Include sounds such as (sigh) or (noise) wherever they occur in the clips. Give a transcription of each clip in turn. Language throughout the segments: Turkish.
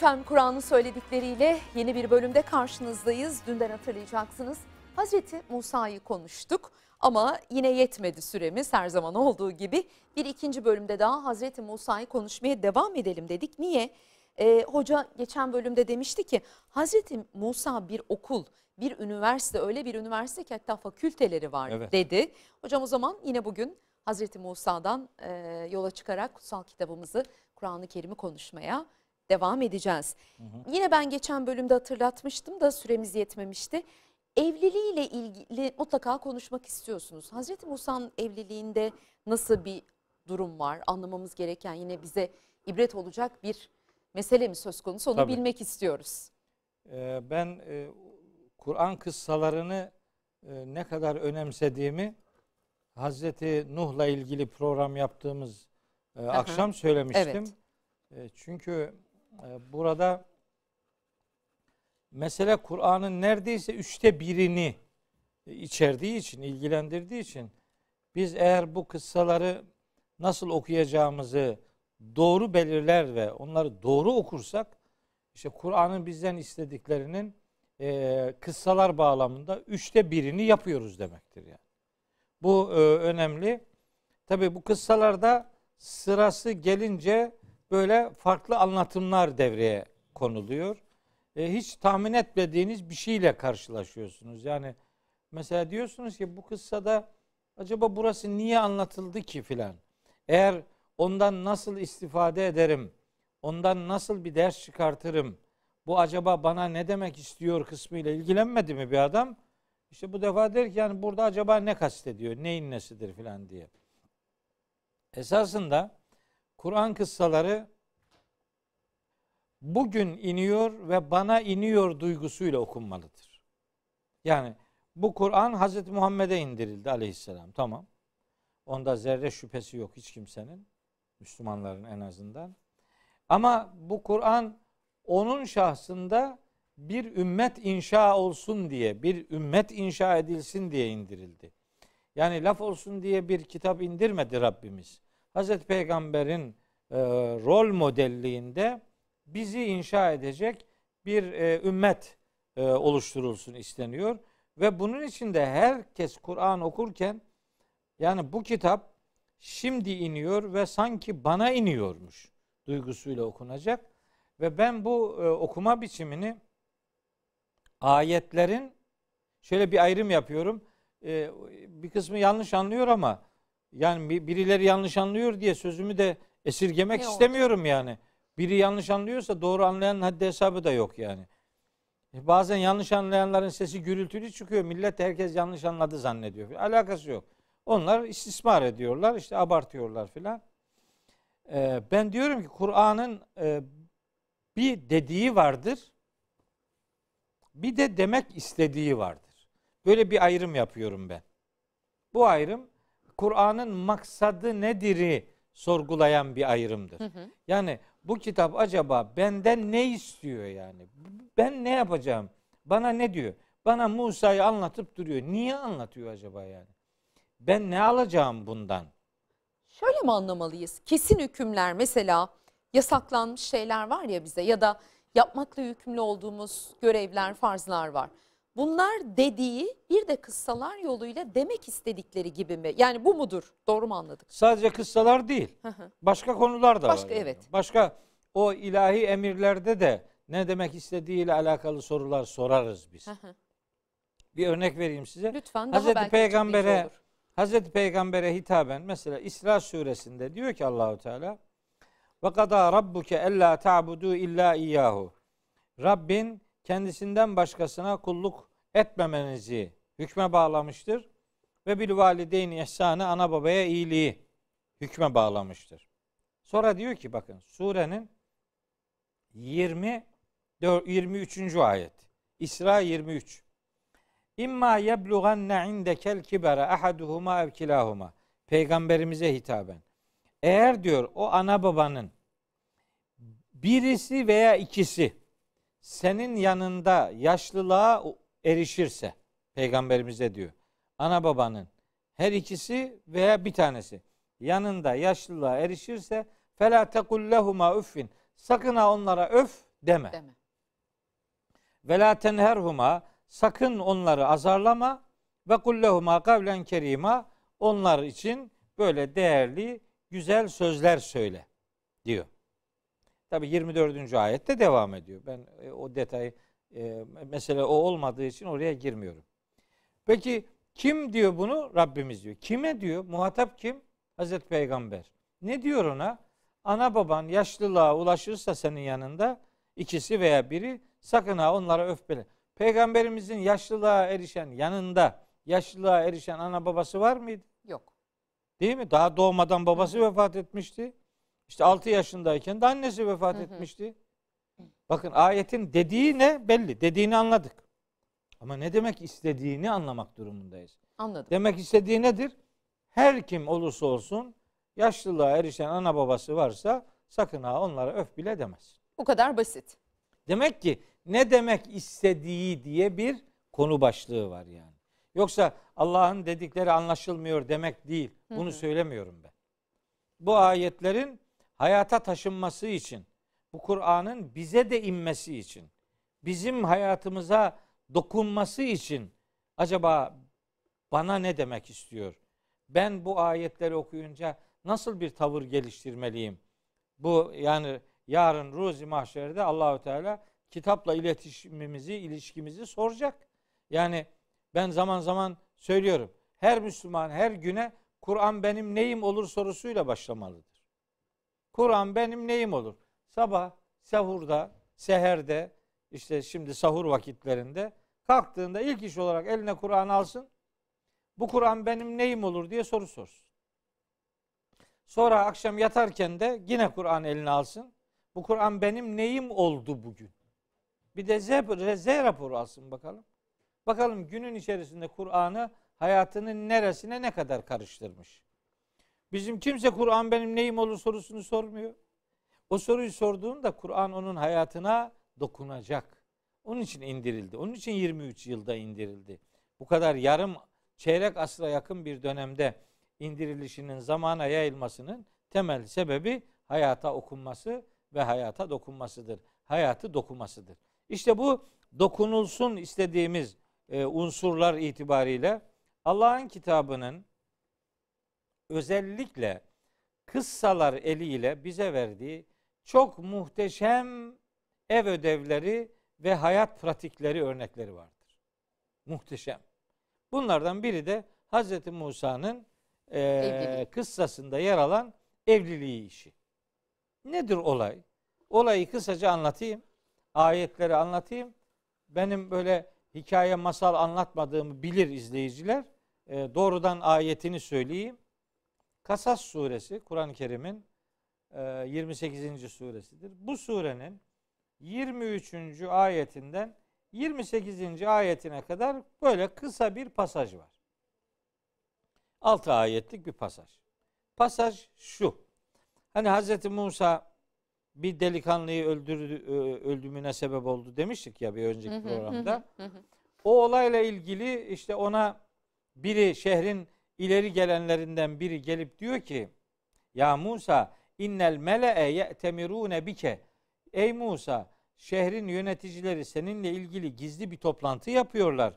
Efendim Kur'an'ın söyledikleriyle yeni bir bölümde karşınızdayız. Dünden hatırlayacaksınız. Hazreti Musa'yı konuştuk ama yine yetmedi süremiz her zaman olduğu gibi. Bir ikinci bölümde daha Hazreti Musa'yı konuşmaya devam edelim dedik. Niye? Ee, hoca geçen bölümde demişti ki Hazreti Musa bir okul, bir üniversite öyle bir üniversite ki hatta fakülteleri var Evet. dedi. Hocam o zaman yine bugün Hazreti Musa'dan e, yola çıkarak kutsal kitabımızı Kur'an-ı Kerim'i konuşmaya devam edeceğiz. Yine ben geçen bölümde hatırlatmıştım da süremiz yetmemişti. Evliliğiyle ilgili mutlaka konuşmak istiyorsunuz. Hazreti Musa'nın evliliğinde nasıl bir durum var? Anlamamız gereken yine bize ibret olacak bir mesele mi söz konusu onu Tabii. bilmek istiyoruz. Ee, ben e, Kur'an kıssalarını e, ne kadar önemsediğimi Hazreti Nuh'la ilgili program yaptığımız e, akşam söylemiştim. E, çünkü burada mesele Kur'an'ın neredeyse üçte birini içerdiği için, ilgilendirdiği için biz eğer bu kıssaları nasıl okuyacağımızı doğru belirler ve onları doğru okursak işte Kur'an'ın bizden istediklerinin e, kıssalar bağlamında üçte birini yapıyoruz demektir yani. Bu e, önemli. Tabi bu kıssalarda sırası gelince böyle farklı anlatımlar devreye konuluyor. E, hiç tahmin etmediğiniz bir şeyle karşılaşıyorsunuz. Yani mesela diyorsunuz ki bu kıssada acaba burası niye anlatıldı ki filan. Eğer ondan nasıl istifade ederim, ondan nasıl bir ders çıkartırım, bu acaba bana ne demek istiyor kısmıyla ilgilenmedi mi bir adam? İşte bu defa der ki yani burada acaba ne kastediyor, neyin nesidir filan diye. Esasında Kur'an kıssaları bugün iniyor ve bana iniyor duygusuyla okunmalıdır. Yani bu Kur'an Hazreti Muhammed'e indirildi aleyhisselam. Tamam. Onda zerre şüphesi yok hiç kimsenin. Müslümanların en azından. Ama bu Kur'an onun şahsında bir ümmet inşa olsun diye, bir ümmet inşa edilsin diye indirildi. Yani laf olsun diye bir kitap indirmedi Rabbimiz. Hazreti Peygamber'in e, rol modelliğinde bizi inşa edecek bir e, ümmet e, oluşturulsun isteniyor. Ve bunun için de herkes Kur'an okurken yani bu kitap şimdi iniyor ve sanki bana iniyormuş duygusuyla okunacak. Ve ben bu e, okuma biçimini ayetlerin şöyle bir ayrım yapıyorum. E, bir kısmı yanlış anlıyor ama yani bir- birileri yanlış anlıyor diye sözümü de esirgemek Ne istemiyorum yani. Biri yanlış anlıyorsa doğru anlayanın haddi hesabı da yok yani. E, Bazen yanlış anlayanların sesi gürültülü çıkıyor. Millet herkes yanlış anladı zannediyor. Alakası yok. Onlar istismar ediyorlar, işte abartıyorlar filan. Ee, ben diyorum ki Kur'an'ın e, bir dediği vardır. Bir de demek istediği vardır. Böyle bir ayrım yapıyorum ben. Bu ayrım Kur'an'ın maksadı nedir'i sorgulayan bir ayrımdır. Yani bu kitap acaba benden ne istiyor yani? Ben ne yapacağım? Bana ne diyor? Bana Musa'yı anlatıp duruyor. Niye anlatıyor acaba yani? Ben ne alacağım bundan? Şöyle mi anlamalıyız? Kesin hükümler mesela yasaklanmış şeyler var ya bize ya da yapmakla yükümlü olduğumuz görevler, farzlar var. Bunlar dediği bir de kıssalar yoluyla demek istedikleri gibi mi? Yani bu mudur? Doğru mu anladık? Sadece kıssalar değil. Başka konular da Başka, var. yani. evet. Başka o ilahi emirlerde de ne demek istediğiyle alakalı sorular sorarız biz. Bir örnek vereyim size. Lütfen daha Hazreti Peygamber'e. Hazreti Peygamber'e hitaben mesela İsra suresinde diyor ki Allahu Teala ve kada rabbuke alla ta'budu illa iyyahu. Rabbin kendisinden başkasına kulluk etmemenizi hükme bağlamıştır ve bil valideyni ihsanı ana babaya iyiliği hükme bağlamıştır. Sonra diyor ki bakın surenin 20 23. ayet. İsra 23. İmma yeblughanne indekel kibere ahaduhuma ev kilahuma. Peygamberimize hitaben. Eğer diyor o ana babanın birisi veya ikisi senin yanında yaşlılığa erişirse peygamberimize diyor. Ana babanın her ikisi veya bir tanesi yanında yaşlılığa erişirse fela tekul lehuma üffin. Sakın ha onlara öf deme. Deme. Ve la tenherhuma sakın onları azarlama ve kullehuma kavlen kerima onlar için böyle değerli güzel sözler söyle diyor. Tabi 24. ayette devam ediyor. Ben e, o detay e, mesele o olmadığı için oraya girmiyorum. Peki kim diyor bunu? Rabbimiz diyor. Kime diyor? Muhatap kim? Hazreti Peygamber. Ne diyor ona? Ana baban yaşlılığa ulaşırsa senin yanında ikisi veya biri sakın ha onlara öfkele. Peygamberimizin yaşlılığa erişen yanında yaşlılığa erişen ana babası var mıydı? Yok. Değil mi? Daha doğmadan babası vefat etmişti. İşte 6 yaşındayken de annesi vefat etmişti. Bakın ayetin dediği ne? Belli. Dediğini anladık. Ama ne demek istediğini anlamak durumundayız. Anladım. Demek istediği nedir? Her kim olursa olsun yaşlılığa erişen ana babası varsa sakın ha onlara öf bile demez. Bu kadar basit. Demek ki ne demek istediği diye bir konu başlığı var yani. Yoksa Allah'ın dedikleri anlaşılmıyor demek değil. Bunu söylemiyorum ben. Bu ayetlerin hayata taşınması için, bu Kur'an'ın bize de inmesi için, bizim hayatımıza dokunması için acaba bana ne demek istiyor? Ben bu ayetleri okuyunca nasıl bir tavır geliştirmeliyim? Bu yani yarın ruzi mahşerde Allahü Teala kitapla iletişimimizi, ilişkimizi soracak. Yani ben zaman zaman söylüyorum. Her Müslüman her güne Kur'an benim neyim olur sorusuyla başlamalıdır. Kur'an benim neyim olur? Sabah, sahurda, seherde, işte şimdi sahur vakitlerinde kalktığında ilk iş olarak eline Kur'an alsın. Bu Kur'an benim neyim olur diye soru sorsun. Sonra akşam yatarken de yine Kur'an eline alsın. Bu Kur'an benim neyim oldu bugün? Bir de Z, Z raporu alsın bakalım. Bakalım günün içerisinde Kur'an'ı hayatının neresine ne kadar karıştırmış. Bizim kimse Kur'an benim neyim olur sorusunu sormuyor. O soruyu sorduğunda Kur'an onun hayatına dokunacak. Onun için indirildi. Onun için 23 yılda indirildi. Bu kadar yarım çeyrek asra yakın bir dönemde indirilişinin zamana yayılmasının temel sebebi hayata okunması ve hayata dokunmasıdır. Hayatı dokumasıdır. İşte bu dokunulsun istediğimiz e, unsurlar itibariyle Allah'ın kitabının özellikle kıssalar eliyle bize verdiği çok muhteşem ev ödevleri ve hayat pratikleri örnekleri vardır. Muhteşem. Bunlardan biri de Hz. Musa'nın e, kıssasında yer alan evliliği işi. Nedir olay? Olayı kısaca anlatayım. Ayetleri anlatayım. Benim böyle hikaye masal anlatmadığımı bilir izleyiciler. E, doğrudan ayetini söyleyeyim. Kasas suresi Kur'an-ı Kerim'in 28. suresidir. Bu surenin 23. ayetinden 28. ayetine kadar böyle kısa bir pasaj var. 6 ayetlik bir pasaj. Pasaj şu. Hani Hz. Musa bir delikanlıyı öldürdü, öldümüne sebep oldu demiştik ya bir önceki programda. O olayla ilgili işte ona biri şehrin ileri gelenlerinden biri gelip diyor ki ya Musa innel mele'e ye'temirune bike Ey Musa şehrin yöneticileri seninle ilgili gizli bir toplantı yapıyorlar.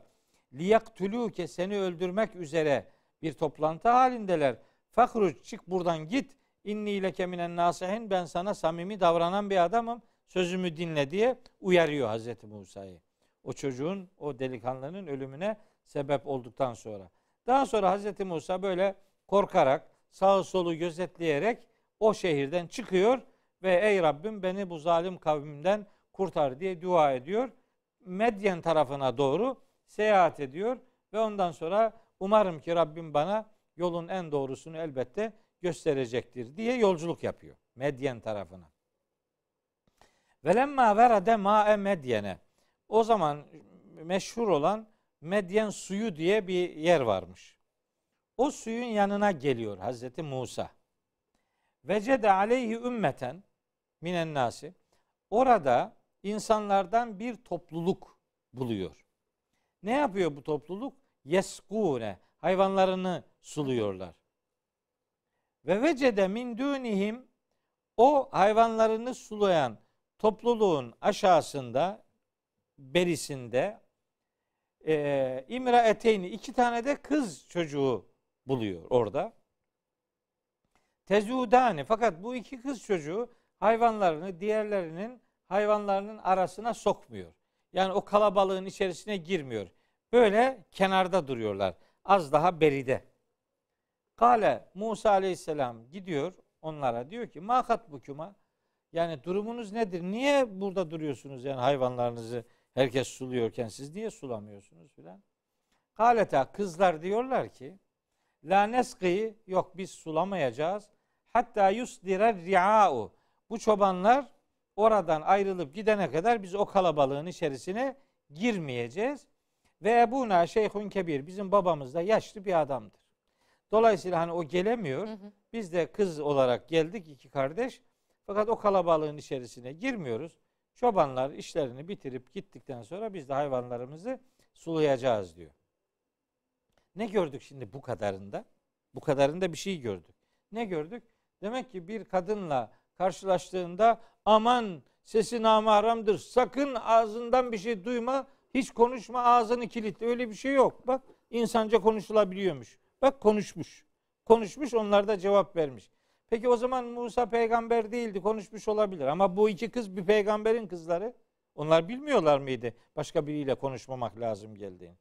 Liyaktuluke seni öldürmek üzere bir toplantı halindeler. Fakruç çık buradan git. İnni leke minen nasihin ben sana samimi davranan bir adamım. Sözümü dinle diye uyarıyor Hazreti Musa'yı. O çocuğun, o delikanlının ölümüne sebep olduktan sonra. Daha sonra Hazreti Musa böyle korkarak, sağı solu gözetleyerek o şehirden çıkıyor ve ey Rabbim beni bu zalim kavmimden kurtar diye dua ediyor. Medyen tarafına doğru seyahat ediyor ve ondan sonra umarım ki Rabbim bana yolun en doğrusunu elbette gösterecektir diye yolculuk yapıyor Medyen tarafına. Velemma verade ma'e Medyen'e. O zaman meşhur olan Medyen suyu diye bir yer varmış. O suyun yanına geliyor Hazreti Musa. Vecede aleyhi ümmeten minen nasi. Orada insanlardan bir topluluk buluyor. Ne yapıyor bu topluluk? Yeskune hayvanlarını suluyorlar. Ve vecede min dunihim o hayvanlarını sulayan topluluğun aşağısında berisinde e, İmra eteyni iki tane de kız çocuğu buluyor orada. Tezudani fakat bu iki kız çocuğu hayvanlarını diğerlerinin hayvanlarının arasına sokmuyor. Yani o kalabalığın içerisine girmiyor. Böyle kenarda duruyorlar. Az daha beride. Kale Musa aleyhisselam gidiyor onlara diyor ki makat bukuma yani durumunuz nedir? Niye burada duruyorsunuz yani hayvanlarınızı herkes suluyorken siz niye sulamıyorsunuz filan? Kaleta kızlar diyorlar ki la neski yok biz sulamayacağız. Hatta yusdire ri'a'u. Bu çobanlar oradan ayrılıp gidene kadar biz o kalabalığın içerisine girmeyeceğiz. Ve Ebuna Şeyhun Kebir bizim babamız da yaşlı bir adamdır. Dolayısıyla hani o gelemiyor. Hı hı. Biz de kız olarak geldik iki kardeş. Fakat o kalabalığın içerisine girmiyoruz. Çobanlar işlerini bitirip gittikten sonra biz de hayvanlarımızı sulayacağız diyor. Ne gördük şimdi bu kadarında? Bu kadarında bir şey gördük. Ne gördük? Demek ki bir kadınla karşılaştığında aman sesi namaharamdır. Sakın ağzından bir şey duyma. Hiç konuşma ağzını kilitle. Öyle bir şey yok. Bak insanca konuşulabiliyormuş. Bak konuşmuş. Konuşmuş onlar da cevap vermiş. Peki o zaman Musa peygamber değildi konuşmuş olabilir. Ama bu iki kız bir peygamberin kızları. Onlar bilmiyorlar mıydı başka biriyle konuşmamak lazım geldiğini?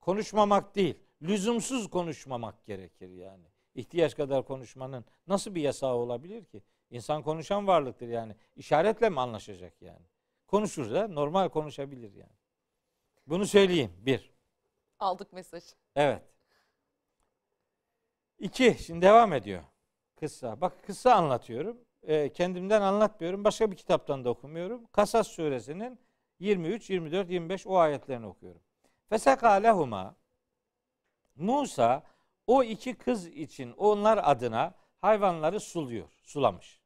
Konuşmamak değil, lüzumsuz konuşmamak gerekir yani. İhtiyaç kadar konuşmanın nasıl bir yasağı olabilir ki? İnsan konuşan varlıktır yani. İşaretle mi anlaşacak yani? Konuşur da normal konuşabilir yani. Bunu söyleyeyim. Bir. Aldık mesaj. Evet. İki. Şimdi devam ediyor. Kıssa. Bak kıssa anlatıyorum. Ee, kendimden anlatmıyorum. Başka bir kitaptan da okumuyorum. Kasas suresinin 23, 24, 25 o ayetlerini okuyorum. Feseka lehuma Musa o iki kız için onlar adına hayvanları suluyor. Sulamış.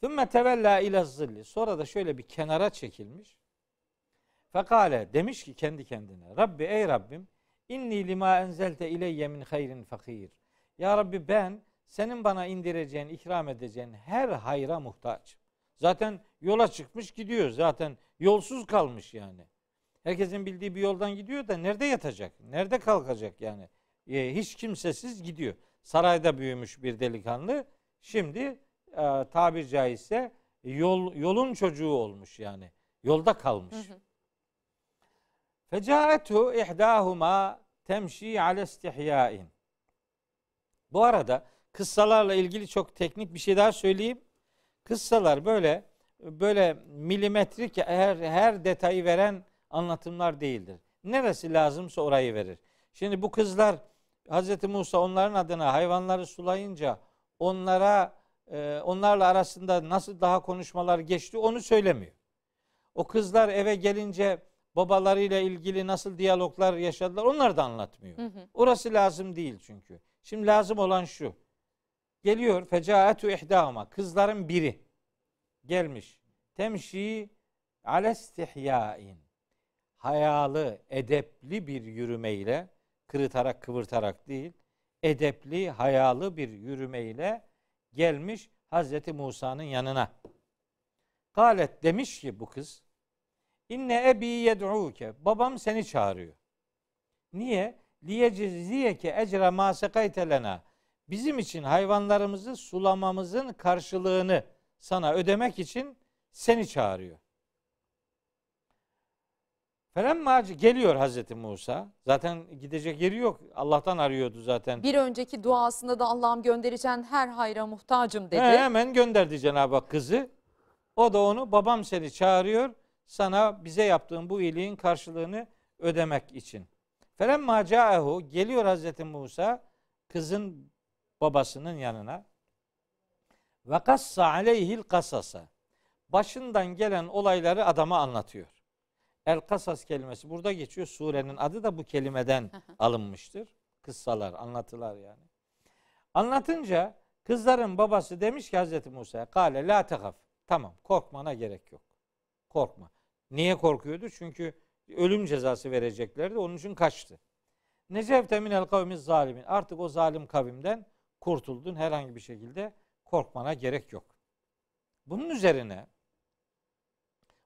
Thumma tevella ila zilli. Sonra da şöyle bir kenara çekilmiş. Fekale demiş ki kendi kendine. Rabbi ey Rabbim inni lima enzelte ileyye min hayrin fakir. Ya Rabbi ben senin bana indireceğin, ikram edeceğin her hayra muhtaç. Zaten yola çıkmış gidiyor. Zaten yolsuz kalmış yani. Herkesin bildiği bir yoldan gidiyor da nerede yatacak? Nerede kalkacak yani? E, hiç kimsesiz gidiyor. Sarayda büyümüş bir delikanlı. Şimdi e, tabir caizse yol, yolun çocuğu olmuş yani. Yolda kalmış. Fecaetu ihdahuma temşi ale istihyain. Bu arada kıssalarla ilgili çok teknik bir şey daha söyleyeyim. Kıssalar böyle böyle milimetrik her her detayı veren anlatımlar değildir. Neresi lazımsa orayı verir. Şimdi bu kızlar Hz. Musa onların adına hayvanları sulayınca onlara e, onlarla arasında nasıl daha konuşmalar geçti onu söylemiyor. O kızlar eve gelince babalarıyla ilgili nasıl diyaloglar yaşadılar onları da anlatmıyor. Hı hı. Orası lazım değil çünkü. Şimdi lazım olan şu. Geliyor fecaetu ihdahuma kızların biri gelmiş. Temşi ale istihyain. Hayalı, edepli bir yürümeyle, kırıtarak kıvırtarak değil, edepli, hayalı bir yürümeyle gelmiş Hazreti Musa'nın yanına. Galet demiş ki bu kız, İnne ebi yed'uke. Babam seni çağırıyor. Niye? Liyeciziyeke ecra ma sekayte lena. Bizim için hayvanlarımızı sulamamızın karşılığını sana ödemek için seni çağırıyor. Felemma geliyor Hazreti Musa. Zaten gidecek yeri yok. Allah'tan arıyordu zaten. Bir önceki duasında da Allah'ım göndereceğin her hayra muhtacım dedi. He, hemen gönderdi Cenab-ı Hak kızı. O da onu babam seni çağırıyor. Sana bize yaptığın bu iyiliğin karşılığını ödemek için. Felemma ca'ehu geliyor Hazreti Musa kızın babasının yanına. Ve kassa aleyhil kasasa. Başından gelen olayları adama anlatıyor. El kasas kelimesi burada geçiyor. Surenin adı da bu kelimeden alınmıştır. Kıssalar, anlatılar yani. Anlatınca kızların babası demiş ki Hazreti Musa'ya kale la tehaf. Tamam korkmana gerek yok. Korkma. Niye korkuyordu? Çünkü ölüm cezası vereceklerdi. Onun için kaçtı. Necevte minel kavmiz zalimin. Artık o zalim kavimden kurtuldun. Herhangi bir şekilde korkmana gerek yok. Bunun üzerine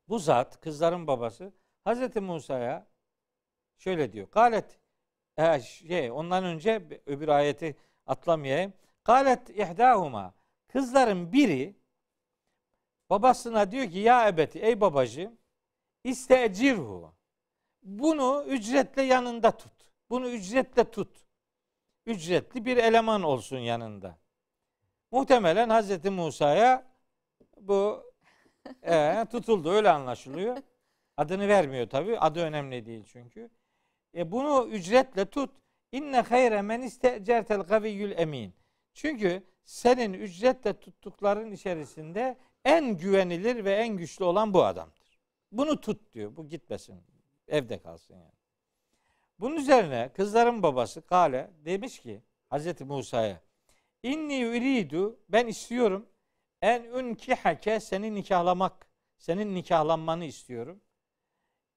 bu zat kızların babası Hazreti Musa'ya şöyle diyor. Galet e, şey ondan önce öbür ayeti atlamayayım. Galet ihdahuma kızların biri babasına diyor ki ya ebeti ey babacığım istecirhu bunu ücretle yanında tut. Bunu ücretle tut. Ücretli bir eleman olsun yanında. Muhtemelen Hazreti Musa'ya bu e, tutuldu öyle anlaşılıyor. Adını vermiyor tabi. Adı önemli değil çünkü. E, bunu ücretle tut. İnne hayre men istecertel gaviyyül emin. Çünkü senin ücretle tuttukların içerisinde en güvenilir ve en güçlü olan bu adamdır. Bunu tut diyor. Bu gitmesin. Evde kalsın yani. Bunun üzerine kızların babası Kale demiş ki Hazreti Musa'ya İnni uridu ben istiyorum en unkihake seni nikahlamak senin nikahlanmanı istiyorum.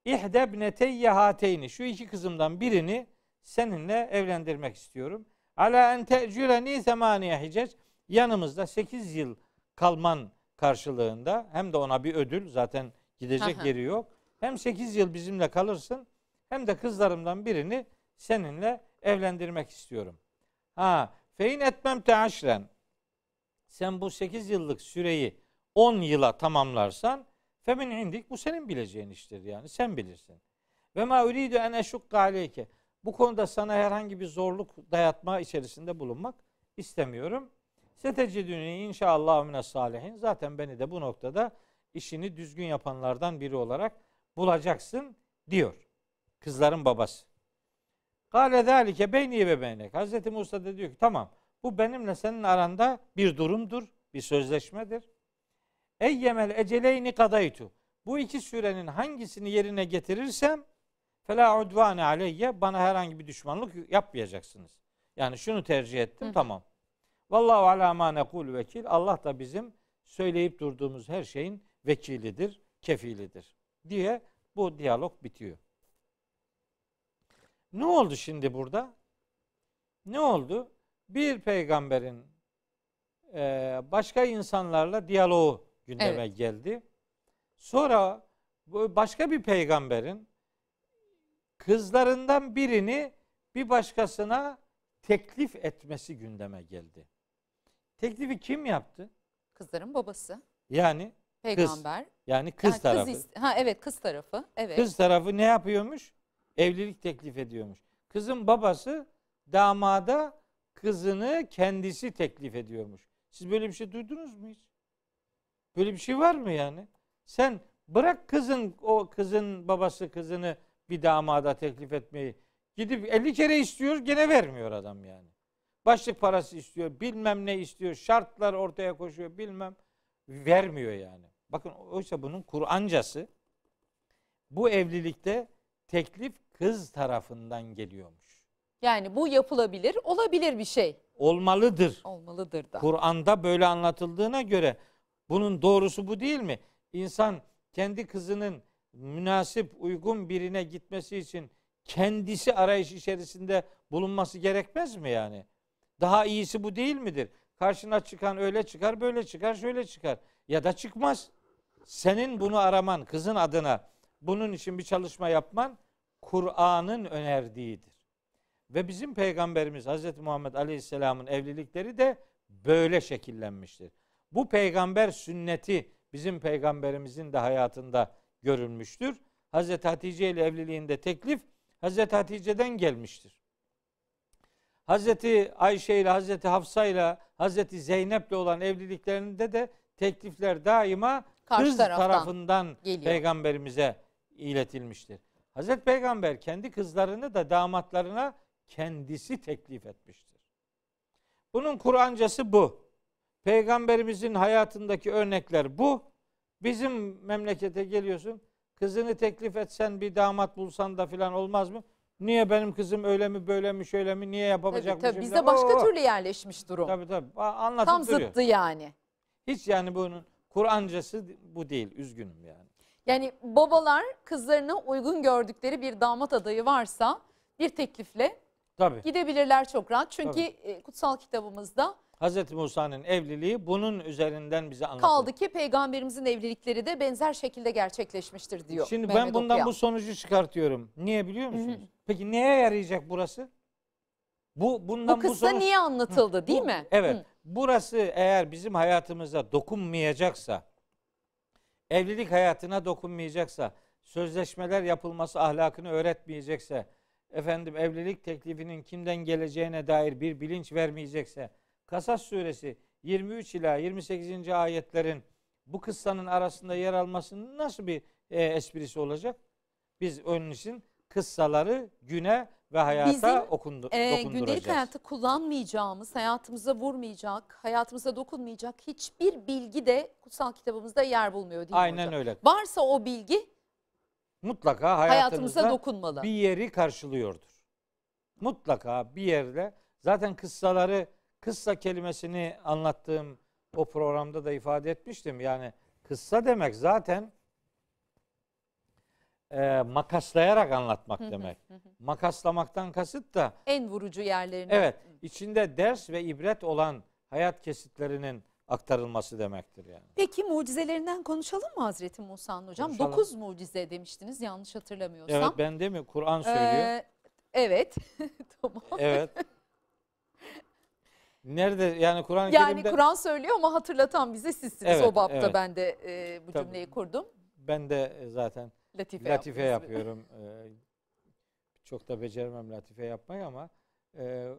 İhdebneteyye hateyni şu iki kızımdan birini seninle evlendirmek istiyorum. Ala en te'cüreni semaniye hicec yanımızda 8 yıl kalman karşılığında hem de ona bir ödül zaten gidecek Aha. yeri yok. Hem 8 yıl bizimle kalırsın hem de kızlarımdan birini seninle evlendirmek istiyorum. Ha, fein etmem teaşren. Sen bu 8 yıllık süreyi 10 yıla tamamlarsan femin indik bu senin bileceğin iştir yani sen bilirsin. Ve ma uridu en eşukka aleyke. Bu konuda sana herhangi bir zorluk dayatma içerisinde bulunmak istemiyorum. Setecidüni inşallah mine salihin. Zaten beni de bu noktada işini düzgün yapanlardan biri olarak bulacaksın diyor. Kızların babası. Kale zâlike beyni ve beynek. Hazreti Musa da diyor ki tamam bu benimle senin aranda bir durumdur, bir sözleşmedir. Eyyemel eceleyni kadaytu. Bu iki sürenin hangisini yerine getirirsem fela udvane aleyye bana herhangi bir düşmanlık yapmayacaksınız. Yani şunu tercih ettim Hı tamam. Vallahu ala ma nekul vekil. Allah da bizim söyleyip durduğumuz her şeyin vekilidir, kefilidir diye bu diyalog bitiyor. Ne oldu şimdi burada? Ne oldu? Bir peygamberin başka insanlarla diyaloğu gündeme geldi. Sonra başka bir peygamberin kızlarından birini bir başkasına teklif etmesi gündeme geldi. Teklifi kim yaptı? Kızların babası. Yani Peygamber. yani kız Yani tarafı. is- ha evet kız tarafı. Evet. Kız tarafı ne yapıyormuş? Evlilik teklif ediyormuş. Kızın babası damada kızını kendisi teklif ediyormuş. Siz böyle bir şey duydunuz mu hiç? Böyle bir şey var mı yani? Sen bırak kızın o kızın babası kızını bir damada teklif etmeyi. Gidip 50 kere istiyor gene vermiyor adam yani. Başlık parası istiyor, bilmem ne istiyor, şartlar ortaya koşuyor, bilmem vermiyor yani. Bakın oysa bunun Kur'ancası bu evlilikte teklif kız tarafından geliyormuş. Yani bu yapılabilir, olabilir bir şey. Olmalıdır. Olmalıdır da. Kur'an'da böyle anlatıldığına göre bunun doğrusu bu değil mi? İnsan kendi kızının münasip, uygun birine gitmesi için kendisi arayış içerisinde bulunması gerekmez mi yani? Daha iyisi bu değil midir? Karşına çıkan öyle çıkar, böyle çıkar, şöyle çıkar. Ya da çıkmaz. Senin bunu araman, kızın adına bunun için bir çalışma yapman Kur'an'ın önerdiğidir. Ve bizim peygamberimiz Hz. Muhammed Aleyhisselam'ın evlilikleri de böyle şekillenmiştir. Bu peygamber sünneti bizim peygamberimizin de hayatında görülmüştür. Hz. Hatice ile evliliğinde teklif Hz. Hatice'den gelmiştir. Hz. Ayşe ile Hz. Hafsa ile Hz. Zeynep ile olan evliliklerinde de teklifler daima Karşı kız tarafından geliyor. peygamberimize iletilmiştir. Hazreti Peygamber kendi kızlarını da damatlarına kendisi teklif etmiştir. Bunun Kur'ancası bu. Peygamberimizin hayatındaki örnekler bu. Bizim memlekete geliyorsun. Kızını teklif etsen bir damat bulsan da filan olmaz mı? Niye benim kızım öyle mi böyle mi şöyle mi niye Tabii, yapamayacakmışım? tabii. Bizde başka türlü yerleşmiş durum. Tabii tabii. Anlatıp Tam duruyor. zıttı yani. Hiç yani bunun Kur'ancası bu değil. Üzgünüm yani. Yani babalar kızlarına uygun gördükleri bir damat adayı varsa bir teklifle Tabii. gidebilirler çok rahat. Çünkü e, kutsal kitabımızda Hz. Musa'nın evliliği bunun üzerinden bize anlatılır. Kaldı ki peygamberimizin evlilikleri de benzer şekilde gerçekleşmiştir diyor. Şimdi Mehmet ben bundan Okuyan. bu sonucu çıkartıyorum. Niye biliyor musunuz? Peki neye yarayacak burası? Bu bundan bu kıssa sonuç- niye anlatıldı değil Bu- mi? Evet. Hı. Burası eğer bizim hayatımıza dokunmayacaksa, evlilik hayatına dokunmayacaksa, sözleşmeler yapılması ahlakını öğretmeyecekse, efendim evlilik teklifinin kimden geleceğine dair bir bilinç vermeyecekse, Kasas suresi 23 ila 28. ayetlerin bu kıssanın arasında yer almasının nasıl bir e, esprisi olacak? Biz onun için kıssaları güne ve hayata Bizim, okundu, dokunduracağız. gündelik hayatta kullanmayacağımız, hayatımıza vurmayacak, hayatımıza dokunmayacak hiçbir bilgi de kutsal kitabımızda yer bulmuyor değil mi Aynen öyle. Varsa o bilgi Mutlaka hayatımıza dokunmalı. bir yeri karşılıyordur. Mutlaka bir yerde zaten kıssaları kıssa kelimesini anlattığım o programda da ifade etmiştim. Yani kıssa demek zaten e, makaslayarak anlatmak demek. Makaslamaktan kasıt da En vurucu yerlerinden. evet içinde ders ve ibret olan hayat kesitlerinin aktarılması demektir yani. Peki mucizelerinden konuşalım mı Hazreti Musa'nın hocam? Konuşalım. Dokuz mucize demiştiniz yanlış hatırlamıyorsam. Evet ben değil mi? Kur'an söylüyor. Ee, evet. (laughs) tamam. Evet. Nerede yani Kur'an-ı Yani Kerim'de Kur'an söylüyor ama hatırlatan bize sizsiniz. Evet, o bapta evet. ben de e, bu Tabii. cümleyi kurdum. ben de zaten Latife, latife yapıyorum. Ee, (laughs) çok da beceremem latife yapmayı ama e,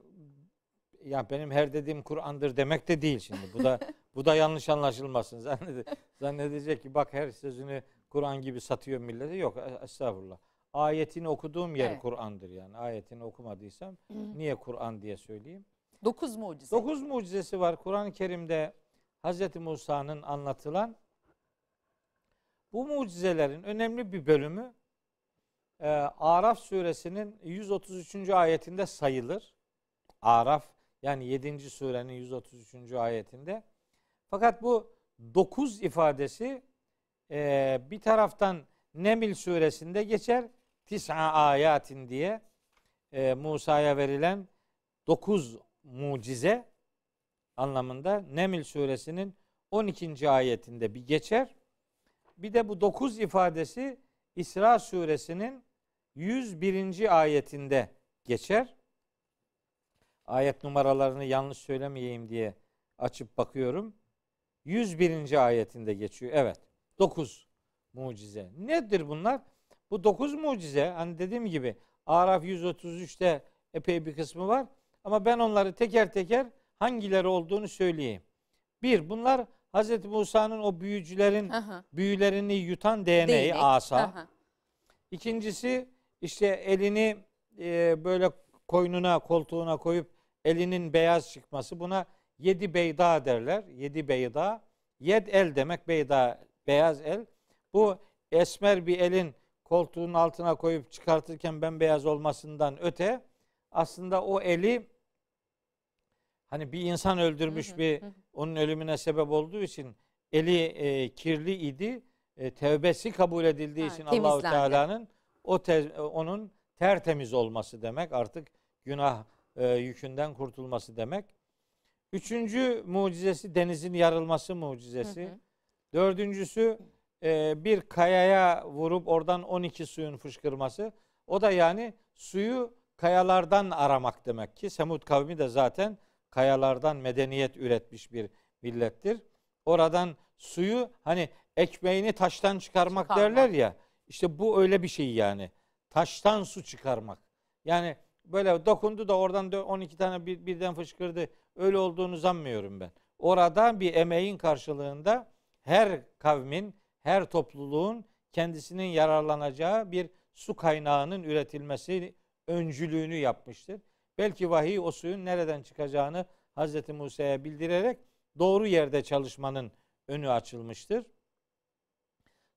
ya benim her dediğim Kur'an'dır demek de değil şimdi. Bu da bu da yanlış anlaşılmasın. (laughs) Zannede, zannedecek ki bak her sözünü Kur'an gibi satıyor millete. Yok e- estağfurullah. Ayetini okuduğum yer Evet. Kur'an'dır yani. Ayetini okumadıysam niye Kur'an diye söyleyeyim? Dokuz mucize. Dokuz mucizesi var Kur'an-ı Kerim'de Hz. Musa'nın anlatılan. Bu mucizelerin önemli bir bölümü e, Araf suresinin 133. ayetinde sayılır. Araf yani 7. surenin 133. ayetinde. Fakat bu dokuz ifadesi e, bir taraftan Nemil suresinde geçer. Tis'a ayatin diye e, Musa'ya verilen dokuz mucize anlamında Nemil suresinin 12. ayetinde bir geçer. Bir de bu dokuz ifadesi İsra suresinin 101. ayetinde geçer. Ayet numaralarını yanlış söylemeyeyim diye açıp bakıyorum. 101. ayetinde geçiyor. Evet. 9 mucize. Nedir bunlar? Bu 9 mucize hani dediğim gibi Araf 133'te epey bir kısmı var. Ama ben onları teker teker hangileri olduğunu söyleyeyim. Bir, bunlar Hz. Musa'nın o büyücülerin Aha. büyülerini yutan Değnek. asa. Aha. İkincisi işte elini e, böyle koynuna, koltuğuna koyup elinin beyaz çıkması. Buna yedi beyda derler. Yedi beyda. Yed el demek beyda, beyaz el. Bu esmer bir elin koltuğun altına koyup çıkartırken bembeyaz olmasından öte aslında o eli hani bir insan öldürmüş Hı hı, bir hı onun ölümüne sebep olduğu için eli e, kirli idi. E, tevbesi kabul edildiği Ha, için Allahu. Teala'nın o te- onun tertemiz olması demek. Artık günah e, yükünden kurtulması demek. Üçüncü mucizesi denizin yarılması mucizesi. Hı hı. Dördüncüsü e, bir kayaya vurup oradan 12 suyun fışkırması. O da yani suyu kayalardan aramak demek ki. Semud kavmi de zaten kayalardan medeniyet üretmiş bir millettir. Oradan suyu hani ekmeğini taştan çıkarmak, Çıkarmak. derler ya. İşte bu öyle bir şey yani. Taştan su çıkarmak. Yani böyle dokundu da oradan dö- 12 tane bir, birden fışkırdı. Öyle olduğunu sanmıyorum ben. Orada bir emeğin karşılığında her kavmin, her topluluğun kendisinin yararlanacağı bir su kaynağının üretilmesi öncülüğünü yapmıştır. Belki vahiy o suyun nereden çıkacağını Hz. Musa'ya bildirerek doğru yerde çalışmanın önü açılmıştır.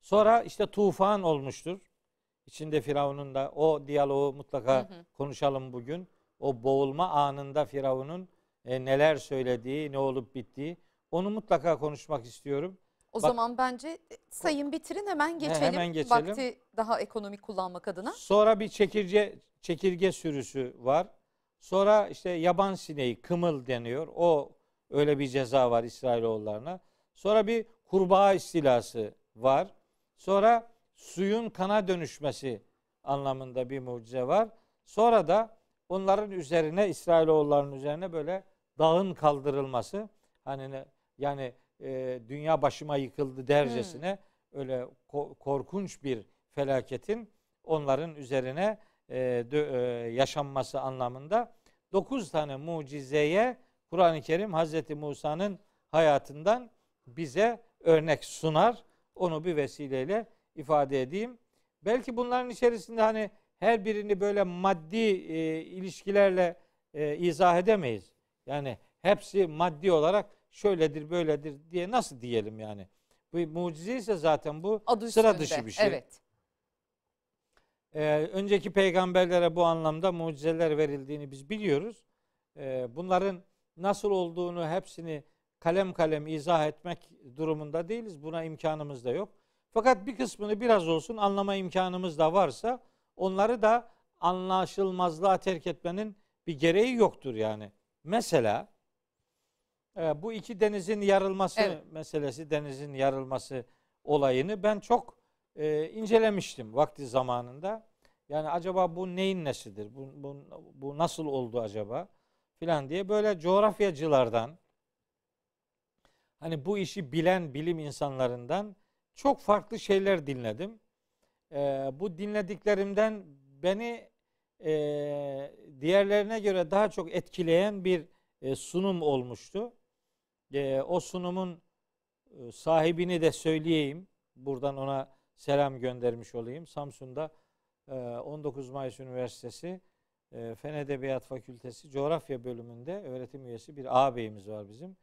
Sonra işte tufan olmuştur. İçinde Firavun'un da o diyaloğu mutlaka Hı hı. konuşalım bugün. O boğulma anında Firavun'un e, neler söylediği, ne olup bittiği onu mutlaka konuşmak istiyorum. O Bak- zaman bence e, sayın bitirin hemen geçelim. hemen geçelim. Vakti daha ekonomik kullanmak adına. Sonra bir çekirge çekirge sürüsü var. Sonra işte yaban sineği, kımıl deniyor. O Öyle bir ceza var İsrailoğullarına. Sonra bir kurbağa istilası var. Sonra suyun kana dönüşmesi anlamında bir mucize var. Sonra da onların üzerine İsrailoğullarının üzerine böyle dağın kaldırılması. Hani ne- yani e, dünya başıma yıkıldı dercesine öyle ko- korkunç bir felaketin onların üzerine e, dö- e, yaşanması anlamında 9 tane mucizeye Kur'an-ı Kerim Hazreti Musa'nın hayatından bize örnek sunar. Onu bir vesileyle ifade edeyim. Belki bunların içerisinde hani her birini böyle maddi e, ilişkilerle e, izah edemeyiz. Yani hepsi maddi olarak şöyledir böyledir diye nasıl diyelim yani. Bu mucize ise zaten bu Adı sıra üstünde. dışı bir şey. Evet. Ee, önceki peygamberlere bu anlamda mucizeler verildiğini biz biliyoruz. Ee, bunların nasıl olduğunu hepsini kalem kalem izah etmek durumunda değiliz. Buna imkanımız da yok. Fakat bir kısmını biraz olsun anlama imkanımız da varsa onları da anlaşılmazlığa terk etmenin bir gereği yoktur yani. Mesela e, bu iki denizin yarılması Evet. meselesi, denizin yarılması olayını ben çok e, incelemiştim vakti zamanında. Yani acaba bu neyin nesidir? Bu, bu, bu nasıl oldu acaba? Filan diye böyle coğrafyacılardan hani bu işi bilen bilim insanlarından çok farklı şeyler dinledim. E, bu dinlediklerimden beni e, diğerlerine göre daha çok etkileyen bir e, sunum olmuştu. E, o sunumun e, sahibini de söyleyeyim. Buradan ona selam göndermiş olayım. Samsun'da e, 19 Mayıs Üniversitesi e, Fen Edebiyat Fakültesi Coğrafya bölümünde öğretim üyesi bir ağabeyimiz var bizim.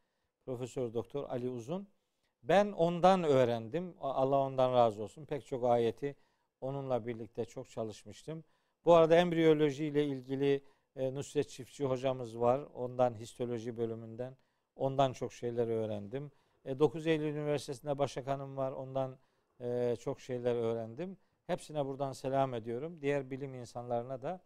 Profesör Doktor Ali Uzun. Ben ondan öğrendim. Allah ondan razı olsun. Pek çok ayeti onunla birlikte çok çalışmıştım. Bu arada embriyoloji ile ilgili e, Nusret Çiftçi hocamız var. Ondan histoloji bölümünden. Ondan çok şeyler öğrendim. E, 9 Eylül Üniversitesi'nde Başak Hanım var. Ondan e, çok şeyler öğrendim. Hepsine buradan selam ediyorum. Diğer bilim insanlarına da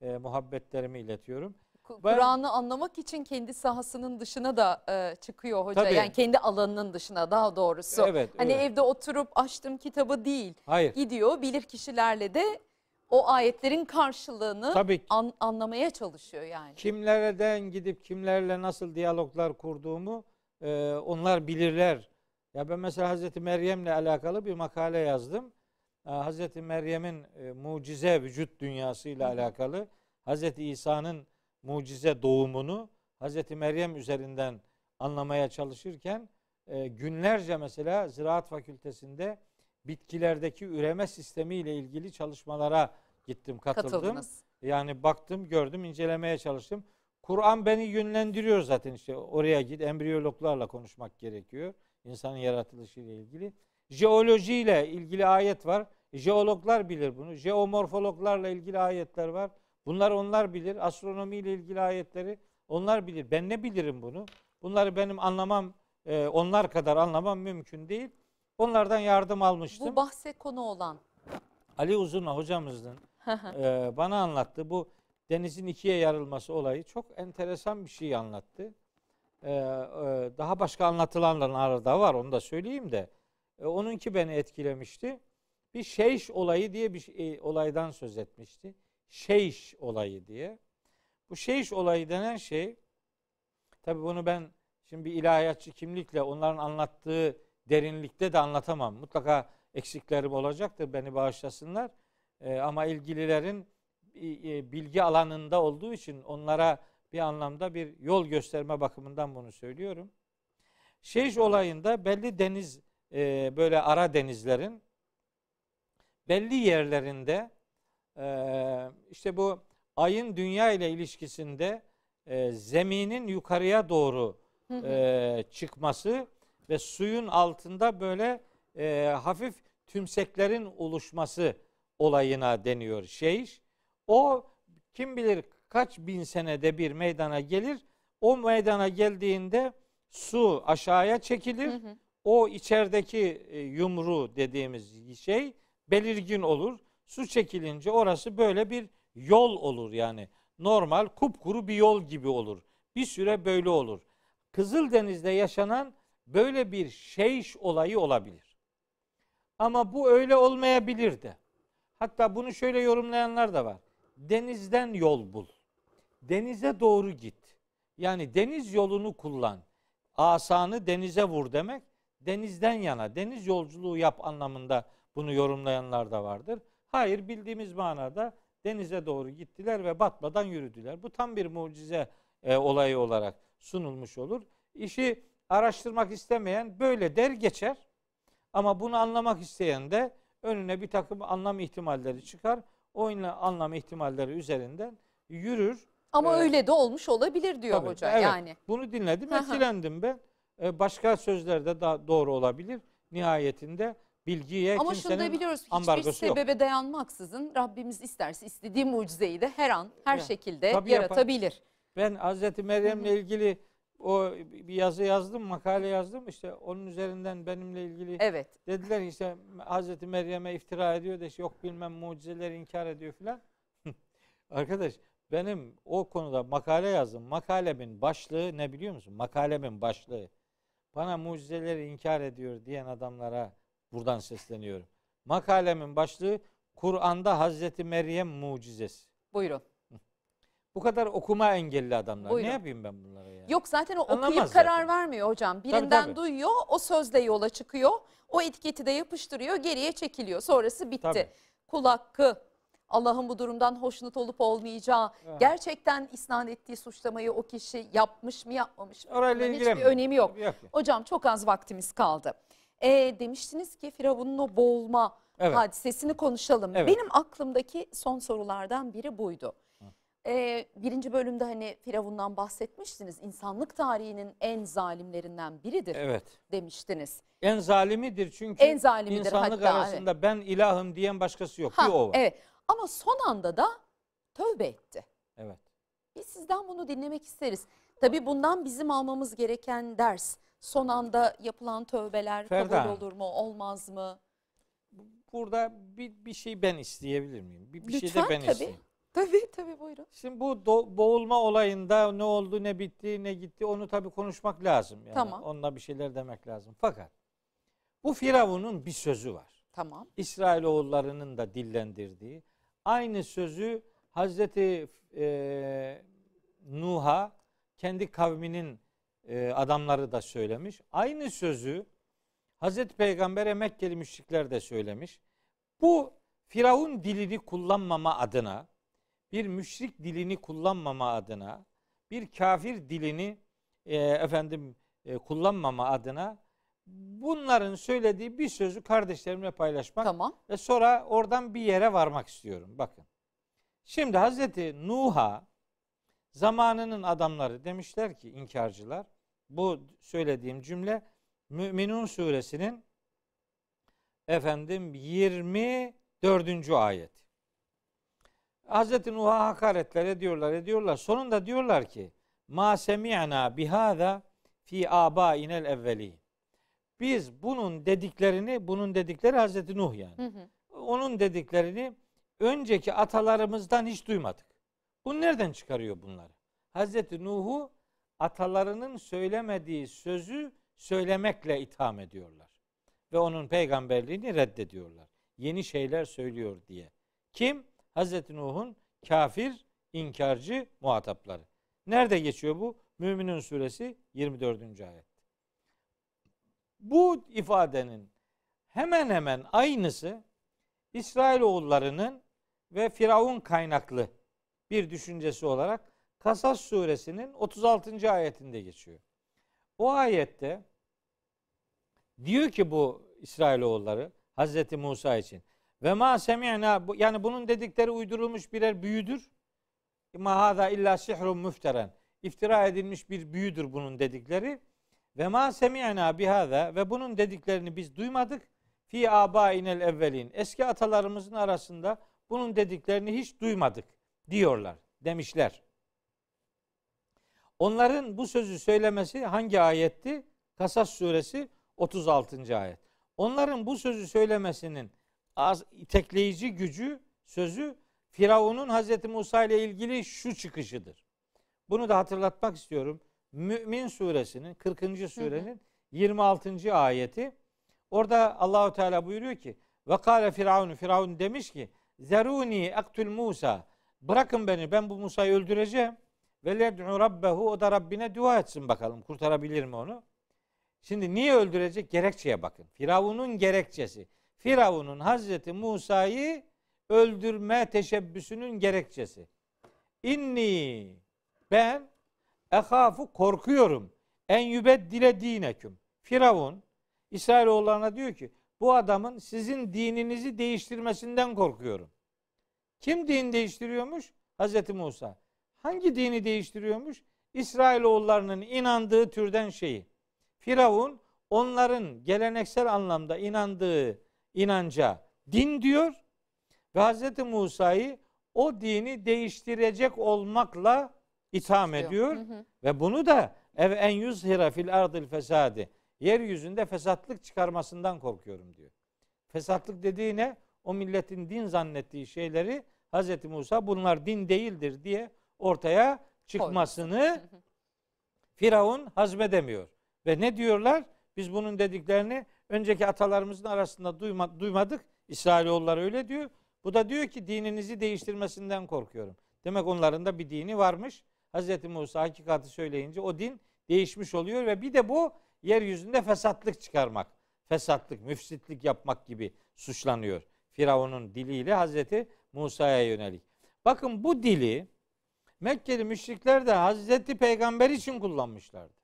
e, muhabbetlerimi iletiyorum. Kur'an'ı anlamak için kendi sahasının dışına da e, çıkıyor hoca. Tabii. Yani kendi alanının dışına daha doğrusu. Evet, Hani evet. evde oturup açtım kitabı değil. Hayır. Gidiyor bilir kişilerle de o ayetlerin karşılığını Tabii an- anlamaya çalışıyor yani. kimlerden gidip kimlerle nasıl diyaloglar kurduğumu e, onlar bilirler. Ya ben mesela Hazreti Meryem'le alakalı bir makale yazdım. E, Hazreti Meryem'in e, mucize vücut dünyasıyla alakalı Hazreti İsa'nın mucize doğumunu Hazreti Meryem üzerinden anlamaya çalışırken e, günlerce mesela Ziraat Fakültesinde bitkilerdeki üreme sistemi ile ilgili çalışmalara gittim, katıldım. Katıldınız. Yani baktım, gördüm, incelemeye çalıştım. Kur'an beni yönlendiriyor zaten işte oraya git embriyologlarla konuşmak gerekiyor. İnsanın yaratılışı ile ilgili. Jeoloji ile ilgili ayet var. Jeologlar bilir bunu. Jeomorfologlarla ilgili ayetler var. Bunlar onlar bilir. Astronomi ile ilgili ayetleri onlar bilir. Ben ne bilirim bunu? Bunları benim anlamam, e, onlar kadar anlamam mümkün değil. Onlardan yardım almıştım. Bu bahse konu olan. Ali Uzun hocamızın (laughs) e, bana anlattı. Bu denizin ikiye yarılması olayı çok enteresan bir şey anlattı. E, e, daha başka anlatılanlar da var onu da söyleyeyim de. E, onunki beni etkilemişti. Bir şeyş olayı diye bir şey, e, olaydan söz etmişti. Şeyş olayı diye. Bu şeyş olayı denen şey tabii bunu ben şimdi bir ilahiyatçı kimlikle onların anlattığı derinlikte de anlatamam. Mutlaka eksiklerim olacaktır beni bağışlasınlar. Ama ilgililerin bilgi alanında olduğu için onlara bir anlamda bir yol gösterme bakımından bunu söylüyorum. Şeyş olayında belli deniz e, böyle ara denizlerin belli yerlerinde e, işte bu ayın dünya ile ilişkisinde e, zeminin yukarıya doğru e, çıkması ve suyun altında böyle e, hafif tümseklerin oluşması olayına deniyor şeyş. O kim bilir kaç bin senede bir meydana gelir. O meydana geldiğinde su aşağıya çekilir. Hı hı. O içerideki e, yumru dediğimiz şey belirgin olur. Su çekilince orası böyle bir yol olur yani. Normal kupkuru bir yol gibi olur. Bir süre böyle olur. Kızıldeniz'de yaşanan böyle bir şeyş olayı olabilir. Ama bu öyle olmayabilir de. Hatta bunu şöyle yorumlayanlar da var. Denizden yol bul. Denize doğru git. Yani deniz yolunu kullan. Asanı denize vur demek. Denizden yana, deniz yolculuğu yap anlamında bunu yorumlayanlar da vardır. Hayır bildiğimiz manada denize doğru gittiler ve batmadan yürüdüler. Bu tam bir mucize e, olayı olarak sunulmuş olur. İşi araştırmak istemeyen böyle der geçer. Ama bunu anlamak isteyen de önüne bir takım anlam ihtimalleri çıkar. O anlam ihtimalleri üzerinden yürür. Ama Ee, öyle de olmuş olabilir diyor Tabii, hoca evet. yani. Bunu dinledim, etkilendim ben. Ee, Başka sözler de daha doğru olabilir. Nihayetinde bilgiye Ama şunu da kimsenin biliyoruz hiçbir ambargosu yok. sebebe dayanmaksızın Rabbimiz isterse istediği mucizeyi de her an her Ya, şekilde tabii yapar. yaratabilir. Ben Hazreti Meryem'le ilgili o bir yazı yazdım, makale yazdım. İşte onun üzerinden benimle ilgili Evet. dediler işte Hazreti Meryem'e iftira ediyor da işte yok bilmem mucizeleri inkar ediyor filan. (laughs) Arkadaş benim o konuda makale yazdım. Makalemin başlığı ne biliyor musun? Makalemin başlığı. Bana mucizeleri inkar ediyor diyen adamlara buradan sesleniyorum. Makalemin başlığı Kur'an'da Hazreti Meryem mucizesi. Buyurun. Bu kadar okuma engelli adamlar. Buyurun. Ne yapayım ben bunlara ya? Yok zaten o okuyup Anlamaz karar zaten. vermiyor hocam. Birinden tabii. duyuyor, o sözle yola çıkıyor. O etiketi de yapıştırıyor, geriye çekiliyor. Sonrası bitti. Tabii. Kul hakkı, Allah'ın bu durumdan hoşnut olup olmayacağı, Evet. gerçekten isnat ettiği suçlamayı o kişi yapmış mı yapmamış mı? Orayla Bunların hiçbir önemi yok. Yok. Hocam çok az vaktimiz kaldı. Ee, demiştiniz ki Firavun'un o boğulma Evet. hadisesini konuşalım. Evet. Benim aklımdaki son sorulardan biri buydu. Ee, birinci bölümde hani Firavun'dan bahsetmiştiniz. İnsanlık tarihinin en zalimlerinden biridir Evet. demiştiniz. En zalimidir çünkü En zalimidir insanlık hatta, arasında ben ilahım diyen başkası yok. Ha, bir o var. evet. Ama son anda da tövbe etti. Evet. Biz sizden bunu dinlemek isteriz. Tabii bundan bizim almamız gereken ders. Son anda yapılan tövbeler Ferda. kabul olur mu, olmaz mı? Burada bir, bir şey ben isteyebilir miyim? Bir, bir şey Lütfen, de ben tabii. isteyeyim. Tabii tabii buyurun. Şimdi bu do- boğulma olayında ne oldu, ne bitti, ne gitti onu tabii konuşmak lazım. Yani Tamam. Onunla bir şeyler demek lazım. Fakat bu Firavun'un bir sözü var. Tamam. İsrailoğullarının da dillendirdiği. Aynı sözü Hazreti e, Nuh'a kendi kavminin e, adamları da söylemiş. Aynı sözü Hazreti Peygamber'e Mekkeli müşrikler de söylemiş. Bu Firavun dilini kullanmama adına, bir müşrik dilini kullanmama adına, bir kafir dilini e, efendim e, kullanmama adına bunların söylediği bir sözü kardeşlerimle paylaşmak Tamam. ve sonra oradan bir yere varmak istiyorum. Bakın. Şimdi Hazreti Nuh'a zamanının adamları demişler ki inkarcılar bu söylediğim cümle Müminun suresinin efendim 24. ayet. Hazreti Nuh'a hakaretler ediyorlar ediyorlar. Sonunda diyorlar ki ma semi'na bihada fi abainel evveli. Biz bunun dediklerini, bunun dedikleri Hazreti Nuh yani. Hı hı. Onun dediklerini önceki atalarımızdan hiç duymadık. Bu nereden çıkarıyor bunları? Hazreti Nuh'u atalarının söylemediği sözü söylemekle itham ediyorlar. Ve onun peygamberliğini reddediyorlar. Yeni şeyler söylüyor diye. Kim? Hazreti Nuh'un kafir, inkarcı muhatapları. Nerede geçiyor bu? Müminun suresi 24. ayet. Bu ifadenin hemen hemen aynısı İsrailoğullarının ve Firavun kaynaklı bir düşüncesi olarak Kasas suresinin 36. ayetinde geçiyor. O ayette diyor ki bu İsrailoğulları Hazreti Musa için ve ma semi'na yani bunun dedikleri uydurulmuş birer büyüdür. Ma hada illa sihrun müfteren. İftira edilmiş bir büyüdür bunun dedikleri. Ve ma semi'na bihada ve bunun dediklerini biz duymadık. Fi abainel evvelin. Eski atalarımızın arasında bunun dediklerini hiç duymadık diyorlar, demişler. Onların bu sözü söylemesi hangi ayetti? Kasas suresi 36. ayet. Onların bu sözü söylemesinin az itekleyici gücü sözü Firavun'un Hazreti Musa ile ilgili şu çıkışıdır. Bunu da hatırlatmak istiyorum. Mümin suresinin 40. surenin 26. ayeti. Orada Allahu Teala buyuruyor ki ve kâle firavun firavun demiş ki zeruni ektul Musa bırakın beni ben bu Musa'yı öldüreceğim ve led'u rabbehu o da Rabbine dua etsin bakalım kurtarabilir mi onu? Şimdi niye öldürecek? Gerekçeye bakın. Firavun'un gerekçesi. Firavun'un Hazreti Musa'yı öldürme teşebbüsünün gerekçesi. İnni ben ehafu korkuyorum. En yübeddile dineküm. Firavun İsrailoğullarına diyor ki bu adamın sizin dininizi değiştirmesinden korkuyorum. Kim din değiştiriyormuş? Hazreti Musa. Hangi dini değiştiriyormuş? İsrailoğullarının inandığı türden şeyi. Firavun onların geleneksel anlamda inandığı inanca din diyor ve Hazreti Musa'yı o dini değiştirecek olmakla itham İstiyor. ediyor Hı hı. ve bunu da ev en yuzhira fil ardil fesadi yeryüzünde fesatlık çıkarmasından korkuyorum diyor. Fesatlık dediği ne? O milletin din zannettiği şeyleri Hazreti Musa bunlar din değildir diye ortaya çıkmasını Firavun hazmedemiyor. Ve ne diyorlar? Biz bunun dediklerini önceki atalarımızın arasında duyma, duymadık. İsrailoğulları öyle diyor. Bu da diyor ki dininizi değiştirmesinden korkuyorum. Demek onların da bir dini varmış. Hazreti Musa hakikati söyleyince o din değişmiş oluyor ve bir de bu yeryüzünde fesatlık çıkarmak, fesatlık, müfsitlik yapmak gibi suçlanıyor. Firavun'un diliyle Hazreti Musa'ya yönelik. Bakın bu dili Mekkeli müşrikler de Hazreti Peygamber için kullanmışlardır.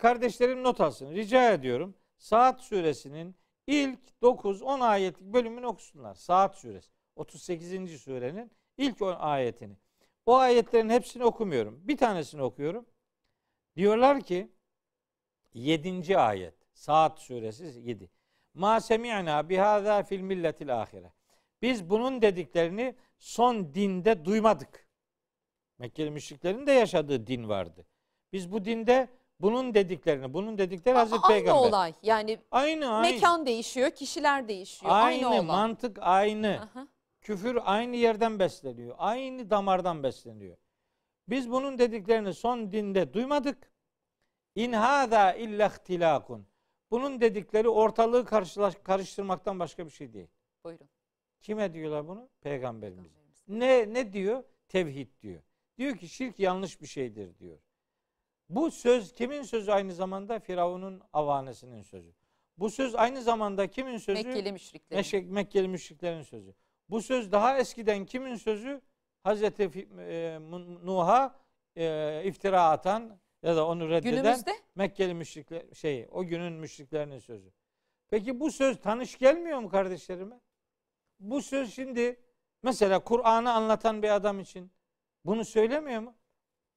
Kardeşlerim not alsın. Rica ediyorum. Saat suresinin ilk 9-10 ayetlik bölümünü okusunlar. Saat suresi. 38. surenin ilk 10 ayetini. O ayetlerin hepsini okumuyorum. Bir tanesini okuyorum. Diyorlar ki 7. ayet. Saat suresi 7. Ma semi'na bihâzâ fil milletil ahire. Biz bunun dediklerini son dinde duymadık. Mekkeli müşriklerin de yaşadığı din vardı. Biz bu dinde bunun dediklerini, bunun dedikleri Hazreti aynı Peygamber. olay. Yani Aynı aynı. mekan değişiyor, kişiler değişiyor. aynı, Aynı, olay. mantık aynı. Aha. Küfür aynı yerden besleniyor. Aynı damardan besleniyor. Biz bunun dediklerini son dinde duymadık. İn hâzâ illa ihtilâkun. Bunun dedikleri ortalığı karıştırmaktan başka bir şey değil. Buyurun. Kime diyorlar bunu? Peygamberimiz. Ne ne diyor? Tevhid diyor. Diyor ki şirk yanlış bir şeydir diyor. Bu söz kimin sözü aynı zamanda? Firavun'un avanesinin sözü. Bu söz aynı zamanda kimin sözü? Mekkeli müşriklerin. Meşek, Mekkeli müşriklerin sözü. Bu söz daha eskiden kimin sözü? Hazreti e, Nuh'a e, iftira atan ya da onu reddeden Günümüzde Mekkeli müşrikler şey o günün müşriklerinin sözü. Peki bu söz tanış gelmiyor mu kardeşlerime? Bu söz şimdi mesela Kur'an'ı anlatan bir adam için bunu söylemiyor mu?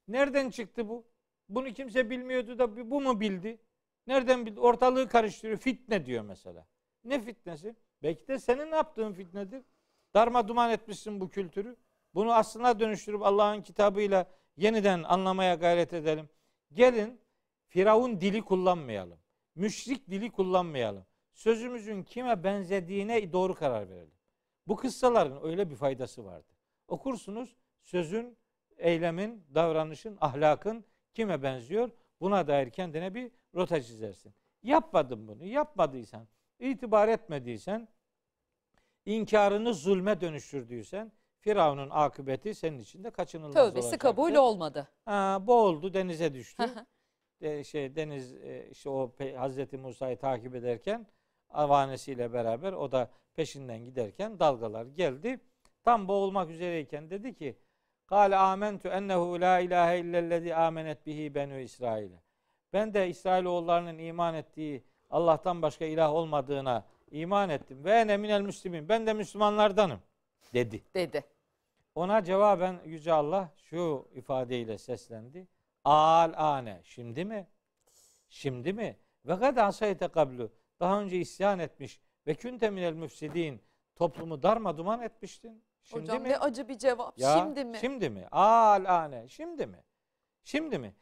Nereden çıktı bu? Bunu kimse bilmiyordu da bu mu bildi? Nereden bildi? Ortalığı karıştırıyor. Fitne diyor mesela. Ne fitnesi? Belki de senin yaptığın fitnedir. Darma duman etmişsin bu kültürü. Bunu aslına dönüştürüp Allah'ın kitabıyla yeniden anlamaya gayret edelim. Gelin Firavun dili kullanmayalım. Müşrik dili kullanmayalım. Sözümüzün kime benzediğine doğru karar verelim. Bu kıssaların öyle bir faydası vardır. Okursunuz sözün, eylemin, davranışın, ahlakın kime benziyor? Buna dair kendine bir rota çizersin. Yapmadın bunu. Yapmadıysan, itibar etmediysen, inkarını zulme dönüştürdüysen Firavun'un akıbeti senin için de kaçınılmaz tövbesi olacaktır. kabul olmadı. Ha, boğuldu, denize düştü. De, şey deniz e, işte o Hazreti Musa'yı takip ederken avanesiyle beraber o da peşinden giderken dalgalar geldi. Tam boğulmak üzereyken dedi ki Kale amentu ennehu la ilahe illellezi amenet bihi benu İsrail'e. Ben de İsrailoğullarının iman ettiği Allah'tan başka ilah olmadığına iman ettim. Ve ene minel müslimin. Ben de Müslümanlardanım dedi. Dedi. Ona cevaben Yüce Allah şu ifadeyle seslendi. Al ane. Şimdi mi? Şimdi mi? Ve kad asayte kablu. Daha önce isyan etmiş ve künte minel müfsidin. Toplumu darma duman etmiştin. Şimdi Hocam mi? ne acı bir cevap. Ya, Şimdi mi? Şimdi mi? Al ane. Şimdi mi? Şimdi mi?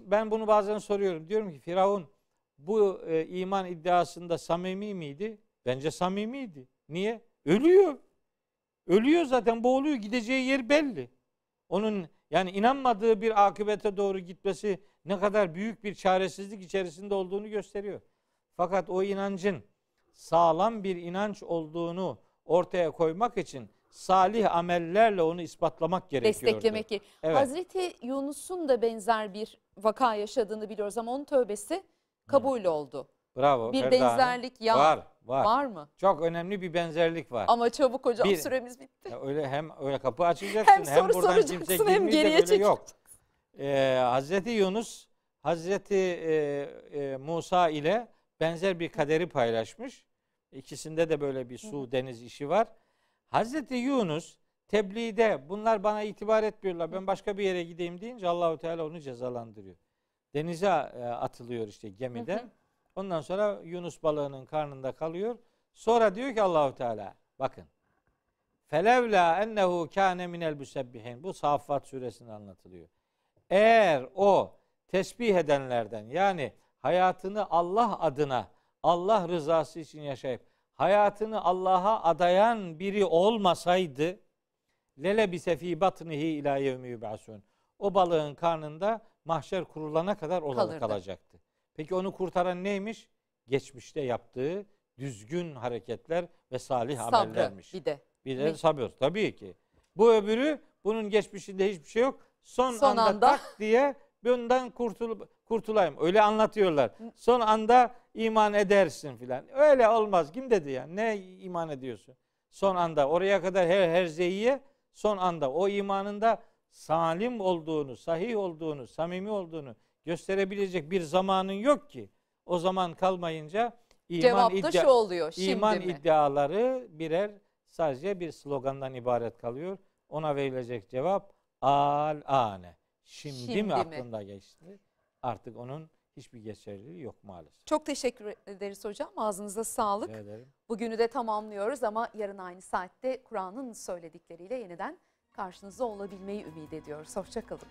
Ben bunu bazen soruyorum. Diyorum ki Firavun bu e, iman iddiasında samimi miydi? Bence samimiydi. Niye? Ölüyor. Ölüyor zaten boğuluyor. Gideceği yer belli. Onun Yani inanmadığı bir akıbete doğru gitmesi ne kadar büyük bir çaresizlik içerisinde olduğunu gösteriyor. Fakat o inancın sağlam bir inanç olduğunu ortaya koymak için salih amellerle onu ispatlamak gerekiyordu. Desteklemek ki. Evet. Hazreti Yunus'un da benzer bir vaka yaşadığını biliyoruz ama onun tövbesi kabul oldu. Bravo. Bir Ferda Hanım. benzerlik ya Var, var. var mı? Çok önemli bir benzerlik var. Ama çabuk hocam Bir- süremiz bitti. Ya öyle hem öyle kapı açacaksın Hem hem, soru buradan kimse hem girmeyecek geriye öyle yok. Ee, Hazreti Yunus Hazreti e, e, Musa ile benzer bir kaderi paylaşmış. İkisinde de böyle bir su deniz işi var. Hazreti Yunus tebliğde bunlar bana itibar etmiyorlar. Ben başka bir yere gideyim deyince Allahu Teala onu cezalandırıyor. Denize e, atılıyor işte gemiden. Ondan sonra Yunus balığının karnında kalıyor. Sonra diyor ki Allahu Teala bakın. Felevla ennehu kâne minel müsebbihin. Bu Saffat suresinde anlatılıyor. Eğer o tesbih edenlerden yani hayatını Allah adına Allah rızası için yaşayıp hayatını Allah'a adayan biri olmasaydı lele bi sefi batnihi ila yevmi yub'asun. O balığın karnında mahşer kurulana kadar orada Kalırdı. kalacaktı. Peki onu kurtaran neymiş? Geçmişte yaptığı düzgün hareketler ve salih Sabrı amellermiş. bir de. Bir Mi? de sabır tabii ki. Bu öbürü bunun geçmişinde hiçbir şey yok. Son, Son anda, anda. tak diye bundan kurtul kurtulayım. Öyle anlatıyorlar. Son anda iman edersin filan. Öyle olmaz. Kim dedi ya? Ne iman ediyorsun? Son anda oraya kadar her herzeyiye son anda o imanında salim olduğunu, sahih olduğunu, samimi olduğunu gösterebilecek bir zamanın yok ki. O zaman kalmayınca iman Cevap da iddia- şu oluyor. Şimdi İman mi? iddiaları birer sadece bir slogandan ibaret kalıyor. Ona verilecek cevap al ane. Şimdi, Şimdi mi? mi aklında geçti? Artık onun hiçbir geçerliliği yok maalesef. Çok teşekkür ederiz hocam. Ağzınıza sağlık. Bugünü de tamamlıyoruz ama yarın aynı saatte Kur'an'ın söyledikleriyle yeniden karşınızda olabilmeyi ümit ediyoruz. Hoşçakalın.